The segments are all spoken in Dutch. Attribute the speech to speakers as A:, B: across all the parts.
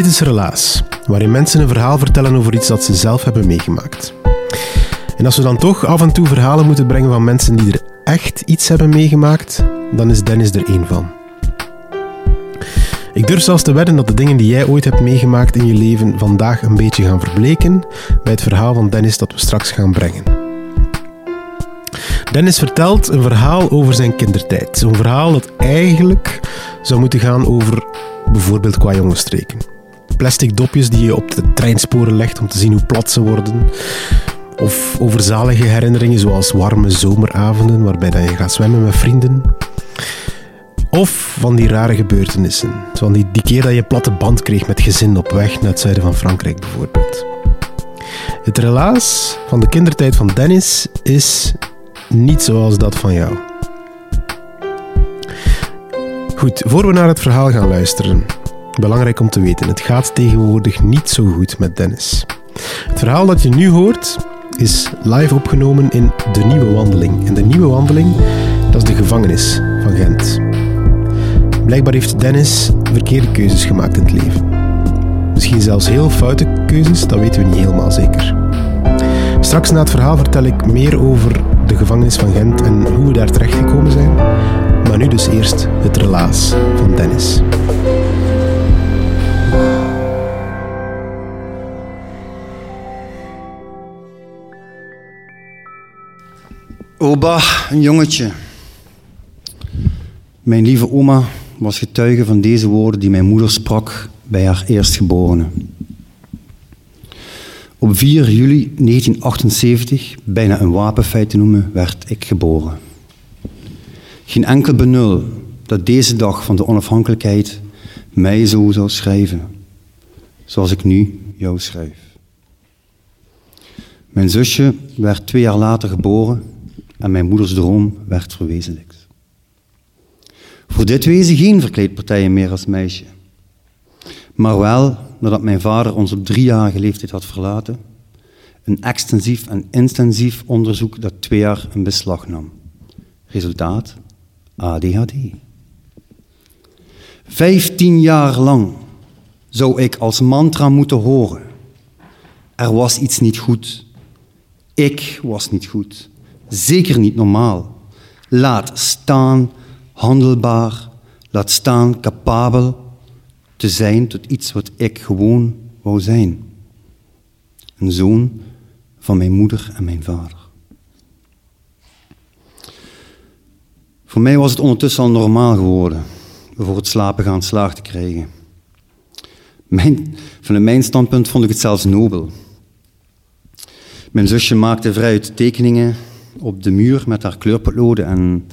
A: Dit is Relaas, waarin mensen een verhaal vertellen over iets dat ze zelf hebben meegemaakt. En als we dan toch af en toe verhalen moeten brengen van mensen die er echt iets hebben meegemaakt, dan is Dennis er één van. Ik durf zelfs te wedden dat de dingen die jij ooit hebt meegemaakt in je leven vandaag een beetje gaan verbleken bij het verhaal van Dennis dat we straks gaan brengen. Dennis vertelt een verhaal over zijn kindertijd. Zo'n verhaal dat eigenlijk zou moeten gaan over bijvoorbeeld qua jongensstreken. Plastic dopjes die je op de treinsporen legt om te zien hoe plat ze worden. Of over zalige herinneringen zoals warme zomeravonden waarbij je gaat zwemmen met vrienden. Of van die rare gebeurtenissen. Van die, die keer dat je platte band kreeg met gezin op weg naar het zuiden van Frankrijk bijvoorbeeld. Het relaas van de kindertijd van Dennis is niet zoals dat van jou. Goed, voor we naar het verhaal gaan luisteren. Belangrijk om te weten, het gaat tegenwoordig niet zo goed met Dennis. Het verhaal dat je nu hoort is live opgenomen in De Nieuwe Wandeling. En De Nieuwe Wandeling, dat is de gevangenis van Gent. Blijkbaar heeft Dennis verkeerde keuzes gemaakt in het leven. Misschien zelfs heel foute keuzes, dat weten we niet helemaal zeker. Straks na het verhaal vertel ik meer over de gevangenis van Gent en hoe we daar terechtgekomen zijn. Maar nu dus eerst het relaas van Dennis.
B: Oba, een jongetje. Mijn lieve oma was getuige van deze woorden die mijn moeder sprak bij haar eerstgeborene. Op 4 juli 1978, bijna een wapenfeit te noemen, werd ik geboren. Geen enkel benul dat deze dag van de onafhankelijkheid mij zo zou schrijven, zoals ik nu jou schrijf. Mijn zusje werd twee jaar later geboren en mijn moeders droom werd verwezenlijkt. Voor dit wezen geen verkleedpartijen meer als meisje. Maar wel, nadat mijn vader ons op driejarige leeftijd had verlaten, een extensief en intensief onderzoek dat twee jaar in beslag nam. Resultaat? ADHD. Vijftien jaar lang zou ik als mantra moeten horen. Er was iets niet goed. Ik was niet goed. Zeker niet normaal. Laat staan handelbaar, laat staan capabel te zijn tot iets wat ik gewoon wou zijn. Een zoon van mijn moeder en mijn vader. Voor mij was het ondertussen al normaal geworden voor het slapen gaan slaag te krijgen. Mijn, vanuit mijn standpunt vond ik het zelfs nobel. Mijn zusje maakte vrijuit tekeningen op de muur met haar kleurpotloden en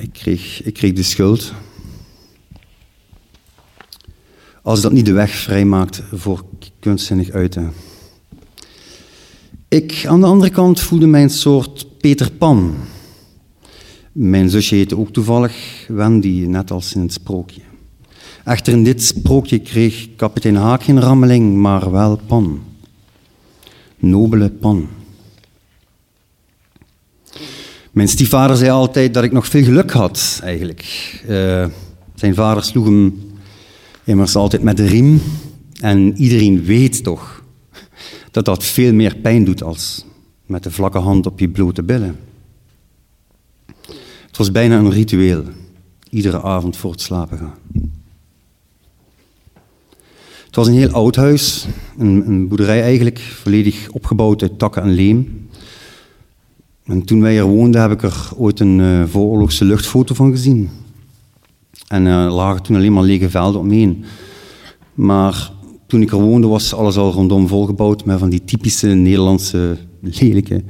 B: ik, kreeg, ik kreeg de schuld. Als dat niet de weg vrijmaakt voor kunstzinnig uiten. Ik, aan de andere kant, voelde mij een soort Peter Pan. Mijn zusje heette ook toevallig Wendy, net als in het sprookje. Echter, in dit sprookje kreeg kapitein Haak geen rammeling, maar wel Pan. Nobele Pan. Mijn stiefvader zei altijd dat ik nog veel geluk had, eigenlijk. Eh, zijn vader sloeg hem immers altijd met de riem. En iedereen weet toch dat dat veel meer pijn doet als met de vlakke hand op je blote billen. Het was bijna een ritueel, iedere avond voor het slapen gaan. Het was een heel oud huis, een, een boerderij eigenlijk, volledig opgebouwd uit takken en leem. En toen wij er woonden, heb ik er ooit een uh, vooroorlogse luchtfoto van gezien. En er uh, lagen toen alleen maar lege velden omheen. Maar toen ik er woonde, was alles al rondom volgebouwd met van die typische Nederlandse lelijke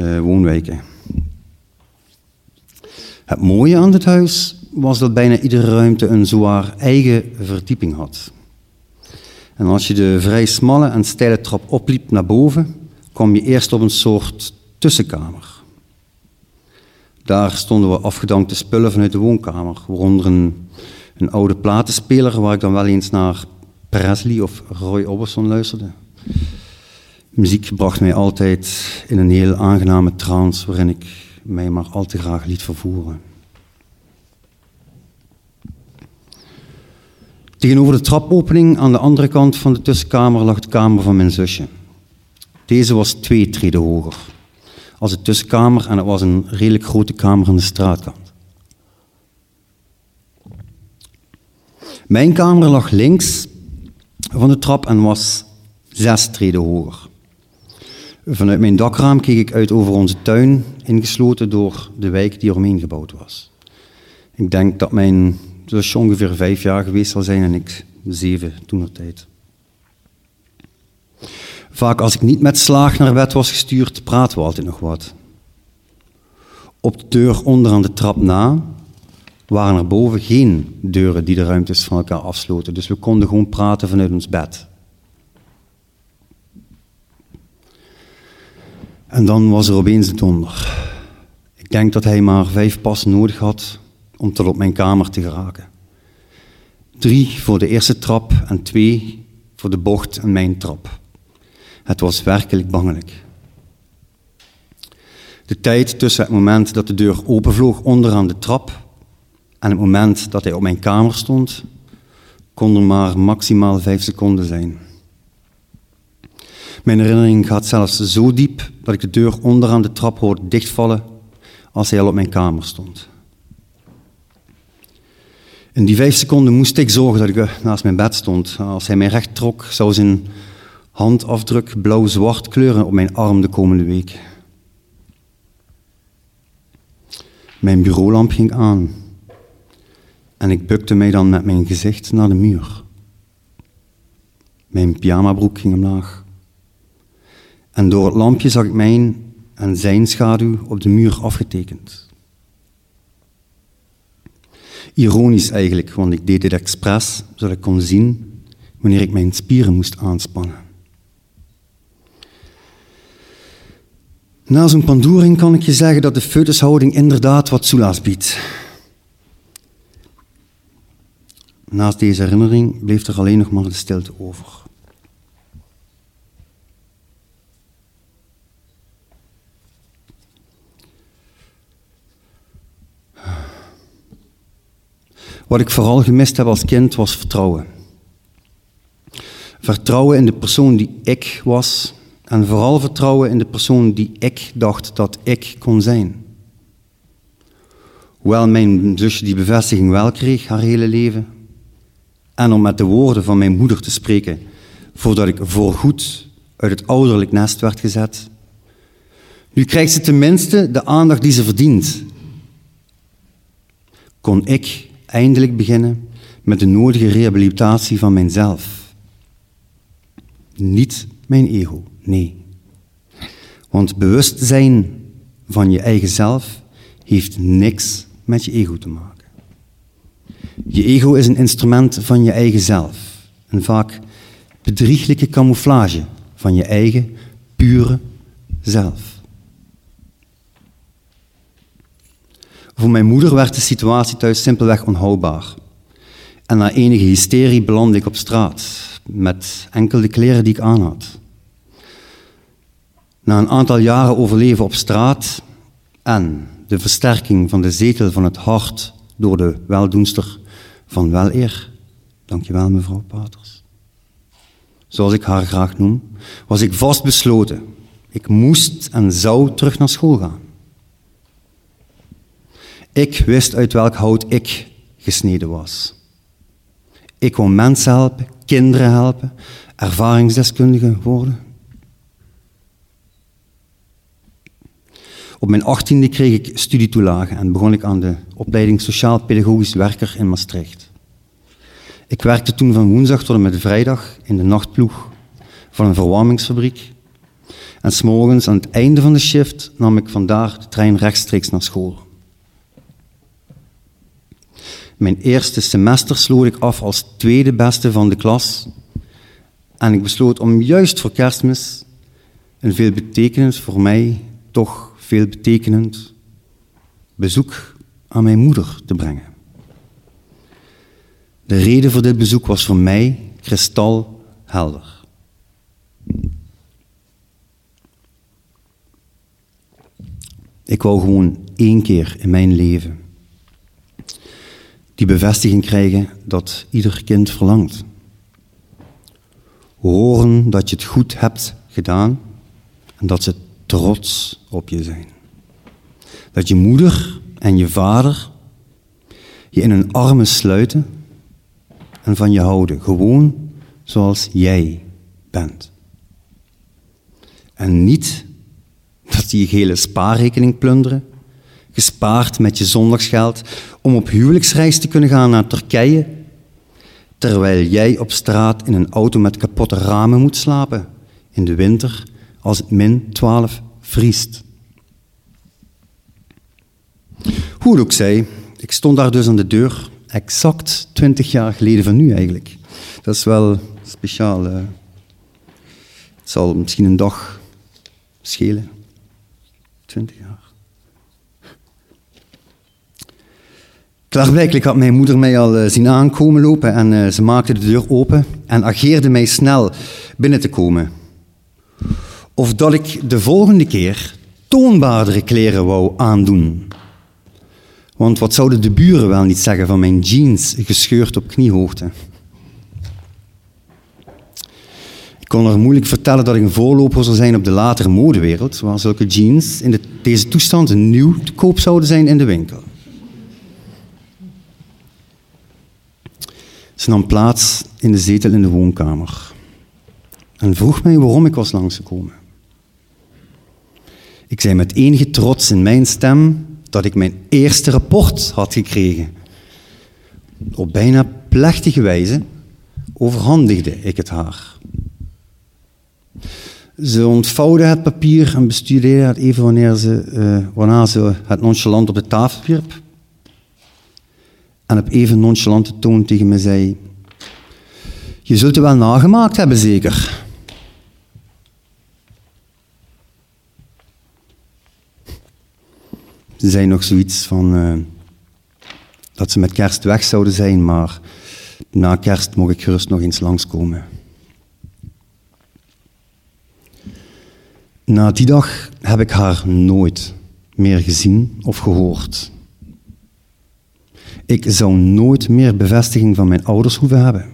B: uh, woonwijken. Het mooie aan dit huis was dat bijna iedere ruimte een zwaar eigen verdieping had. En als je de vrij smalle en steile trap opliep naar boven, kwam je eerst op een soort tussenkamer. Daar stonden we afgedankte spullen vanuit de woonkamer, waaronder een, oude platenspeler waar ik dan wel eens naar Presley of Roy Orbison luisterde. Muziek bracht mij altijd in een heel aangename trance waarin ik mij maar al te graag liet vervoeren. Tegenover de trapopening aan de andere kant van de tussenkamer lag de kamer van mijn zusje. Deze was twee treden hoger als de tussenkamer en het was een redelijk grote kamer aan de straatkant. Mijn kamer lag links van de trap en was zes treden hoger. Vanuit mijn dakraam keek ik uit over onze tuin, ingesloten door de wijk die eromheen gebouwd was. Ik denk dat mijn zusje ongeveer vijf jaar geweest zal zijn en ik zeven toen tijd. Vaak als ik niet met slaag naar bed was gestuurd, praten we altijd nog wat. Op de deur onderaan de trap na waren er boven geen deuren die de ruimtes van elkaar afsloten. Dus we konden gewoon praten vanuit ons bed. En dan was er opeens de donder. Ik denk dat hij maar vijf passen nodig had om tot op mijn kamer te geraken. Drie voor de eerste trap en twee voor de bocht en mijn trap. Het was werkelijk bangelijk. De tijd tussen het moment dat de deur openvloog onderaan de trap en het moment dat hij op mijn kamer stond, kon er maar maximaal vijf seconden zijn. Mijn herinnering gaat zelfs zo diep dat ik de deur onderaan de trap hoorde dichtvallen als hij al op mijn kamer stond. In die vijf seconden moest ik zorgen dat ik naast mijn bed stond. Als hij mij recht trok, zou zijn handafdruk blauw-zwart kleuren op mijn arm de komende week. Mijn bureaulamp ging aan en ik bukte mij dan met mijn gezicht naar de muur. Mijn pyjamabroek ging omlaag. En door het lampje zag ik mijn en zijn schaduw op de muur afgetekend. Ironisch eigenlijk, want ik deed dit expres zodat ik kon zien wanneer ik mijn spieren moest aanspannen. Na zo'n pandoering kan ik je zeggen dat de foetushouding inderdaad wat soelaas biedt. Naast deze herinnering bleef er alleen nog maar de stilte over. Wat ik vooral gemist heb als kind was vertrouwen. Vertrouwen in de persoon die ik was en vooral vertrouwen in de persoon die ik dacht dat ik kon zijn. Hoewel mijn zusje die bevestiging wel kreeg haar hele leven. En om met de woorden van mijn moeder te spreken, voordat ik voorgoed uit het ouderlijk nest werd gezet. Nu krijgt ze tenminste de aandacht die ze verdient. Kon ik eindelijk beginnen met de nodige rehabilitatie van mijzelf. Niet mijn ego. Nee. Want bewustzijn van je eigen zelf heeft niks met je ego te maken. Je ego is een instrument van je eigen zelf. Een vaak bedrieglijke camouflage van je eigen pure zelf. Voor mijn moeder werd de situatie thuis simpelweg onhoudbaar. En na enige hysterie belandde ik op straat met enkel de kleren die ik aan had. Na een aantal jaren overleven op straat en de versterking van de zetel van het hart door de weldoenster van weleer, dankjewel mevrouw Paters, zoals ik haar graag noem, was ik vastbesloten. Ik moest en zou terug naar school gaan. Ik wist uit welk hout ik gesneden was. Ik wou mensen helpen, kinderen helpen, ervaringsdeskundige worden. Op mijn achttiende kreeg ik studietoelage en begon ik aan de opleiding Sociaal-Pedagogisch Werker in Maastricht. Ik werkte toen van woensdag tot en met vrijdag in de nachtploeg van een verwarmingsfabriek. En s'morgens aan het einde van de shift nam ik vandaar de trein rechtstreeks naar school. Mijn eerste semester sloot ik af als tweede beste van de klas. En ik besloot om juist voor kerstmis een veelbetekenend, voor mij toch veelbetekenend bezoek aan mijn moeder te brengen. De reden voor dit bezoek was voor mij kristalhelder. Ik wou gewoon één keer in mijn leven die bevestiging krijgen dat ieder kind verlangt. Horen dat je het goed hebt gedaan en dat ze trots op je zijn. Dat je moeder en je vader je in hun armen sluiten en van je houden, gewoon zoals jij bent. En niet dat ze je hele spaarrekening plunderen, gespaard met je zondagsgeld om op huwelijksreis te kunnen gaan naar Turkije, terwijl jij op straat in een auto met kapotte ramen moet slapen in de winter als het min 12 vriest. Hoe ook zij, ik stond daar dus aan de deur, exact 20 jaar geleden van nu eigenlijk. Dat is wel speciaal. Het zal misschien een dag schelen. 20 jaar. Klaarblijkelijk had mijn moeder mij al eh, zien aankomen lopen en uh, ze maakte de deur open en ageerde mij snel binnen te komen. Of dat ik de volgende keer toonbaardere kleren wou aandoen. Want wat zouden de buren wel niet zeggen van mijn jeans gescheurd op kniehoogte? Ik kon er moeilijk vertellen dat ik een voorloper zou zijn op de latere modewereld, waar zulke jeans in de, deze toestand nieuw te koop zouden zijn in de winkel. Ze nam plaats in de zetel in de woonkamer en vroeg mij waarom ik was langsgekomen. Ik zei met enige trots in mijn stem dat ik mijn eerste rapport had gekregen. Op bijna plechtige wijze overhandigde ik het haar. Ze ontvouwde het papier en bestudeerde het even wanneer ze, uh, waarna ze het nonchalant op de tafel wierp. En op even nonchalante toon tegen me zei: Je zult het wel nagemaakt hebben, zeker? Ze zei nog zoiets van uh, dat ze met kerst weg zouden zijn, maar na kerst mocht ik gerust nog eens langskomen. Na die dag heb ik haar nooit meer gezien of gehoord. Ik zou nooit meer bevestiging van mijn ouders hoeven hebben.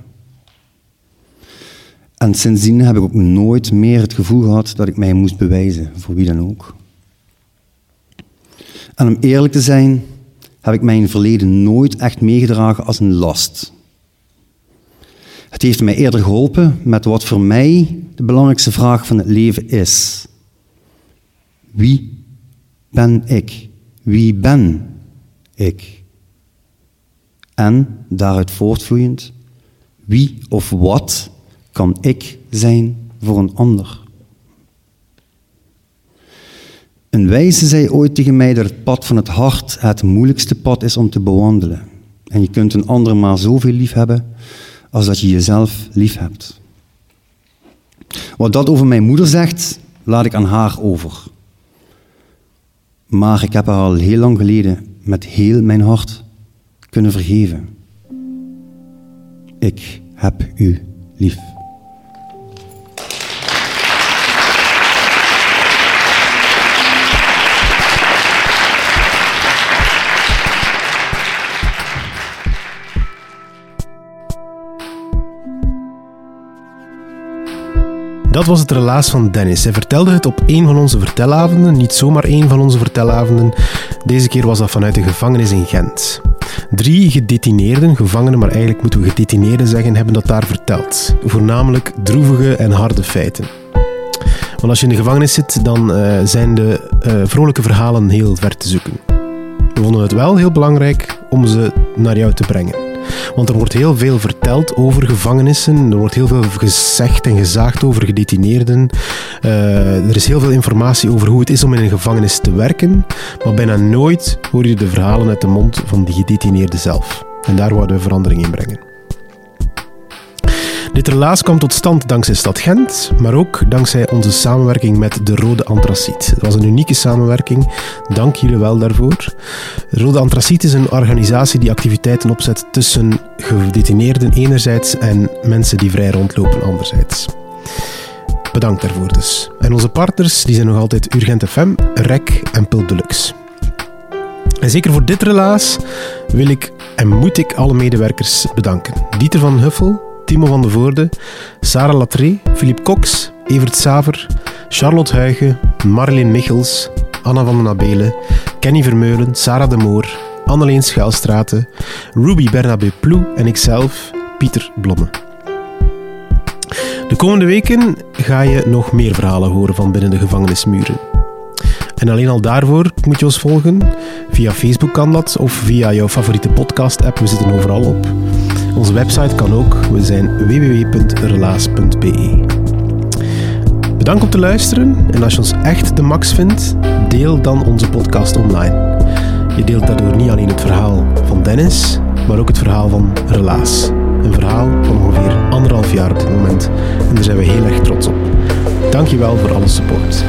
B: En sindsdien heb ik ook nooit meer het gevoel gehad dat ik mij moest bewijzen, voor wie dan ook. En om eerlijk te zijn, heb ik mijn verleden nooit echt meegedragen als een last. Het heeft mij eerder geholpen met wat voor mij de belangrijkste vraag van het leven is. Wie ben ik? Wie ben ik? En daaruit voortvloeiend, wie of wat kan ik zijn voor een ander? Een wijze zei ooit tegen mij dat het pad van het hart het moeilijkste pad is om te bewandelen. En je kunt een ander maar zoveel lief hebben als dat je jezelf lief hebt. Wat dat over mijn moeder zegt, laat ik aan haar over. Maar ik heb haar al heel lang geleden met heel mijn hart kunnen vergeven. Ik heb u lief.
A: Dat was het relaas van Dennis. Hij vertelde het op een van onze vertelavonden, niet zomaar een van onze vertelavonden. Deze keer was dat vanuit de gevangenis in Gent. Drie gedetineerden, gevangenen, maar eigenlijk moeten we gedetineerden zeggen, hebben dat daar verteld. Voornamelijk droevige en harde feiten. Want als je in de gevangenis zit, dan uh, zijn de uh, vrolijke verhalen heel ver te zoeken. We vonden het wel heel belangrijk om ze naar jou te brengen. Want er wordt heel veel verteld over gevangenissen. Er wordt heel veel gezegd en gezaagd over gedetineerden. Uh, er is heel veel informatie over hoe het is om in een gevangenis te werken. Maar bijna nooit hoor je de verhalen uit de mond van die gedetineerde zelf. En daar wouden we verandering in brengen. Dit relaas kwam tot stand dankzij Stad Gent, maar ook dankzij onze samenwerking met de Rode Antraciet. Het was een unieke samenwerking, dank jullie wel daarvoor. Rode Antraciet is een organisatie die activiteiten opzet tussen gedetineerden enerzijds en mensen die vrij rondlopen anderzijds. Bedankt daarvoor dus. En onze partners die zijn nog altijd Urgent FM, REC en Pulp Deluxe. En zeker voor dit relaas wil ik en moet ik alle medewerkers bedanken. Dieter van Huffel, Timo van de Voorde, Sarah Latré, Philippe Cox, Evert Saver, Charlotte Huigen, Marleen Michels, Anna van den Abelen, Kenny Vermeulen, Sarah de Moor, Anneleen Schuilstraten, Ruby Bernabé Plou en ikzelf, Pieter Blomme. De komende weken ga je nog meer verhalen horen van binnen de gevangenismuren. En alleen al daarvoor moet je ons volgen. Via Facebook kan dat, of via jouw favoriete podcast-app. We zitten overal op. Onze website kan ook. We zijn www.relaas.be. Bedankt om te luisteren. En als je ons echt de max vindt, deel dan onze podcast online. Je deelt daardoor niet alleen het verhaal van Dennis, maar ook het verhaal van Relaas. Een verhaal van ongeveer anderhalf jaar op dit moment. En daar zijn we heel erg trots op. Dankjewel voor alle support.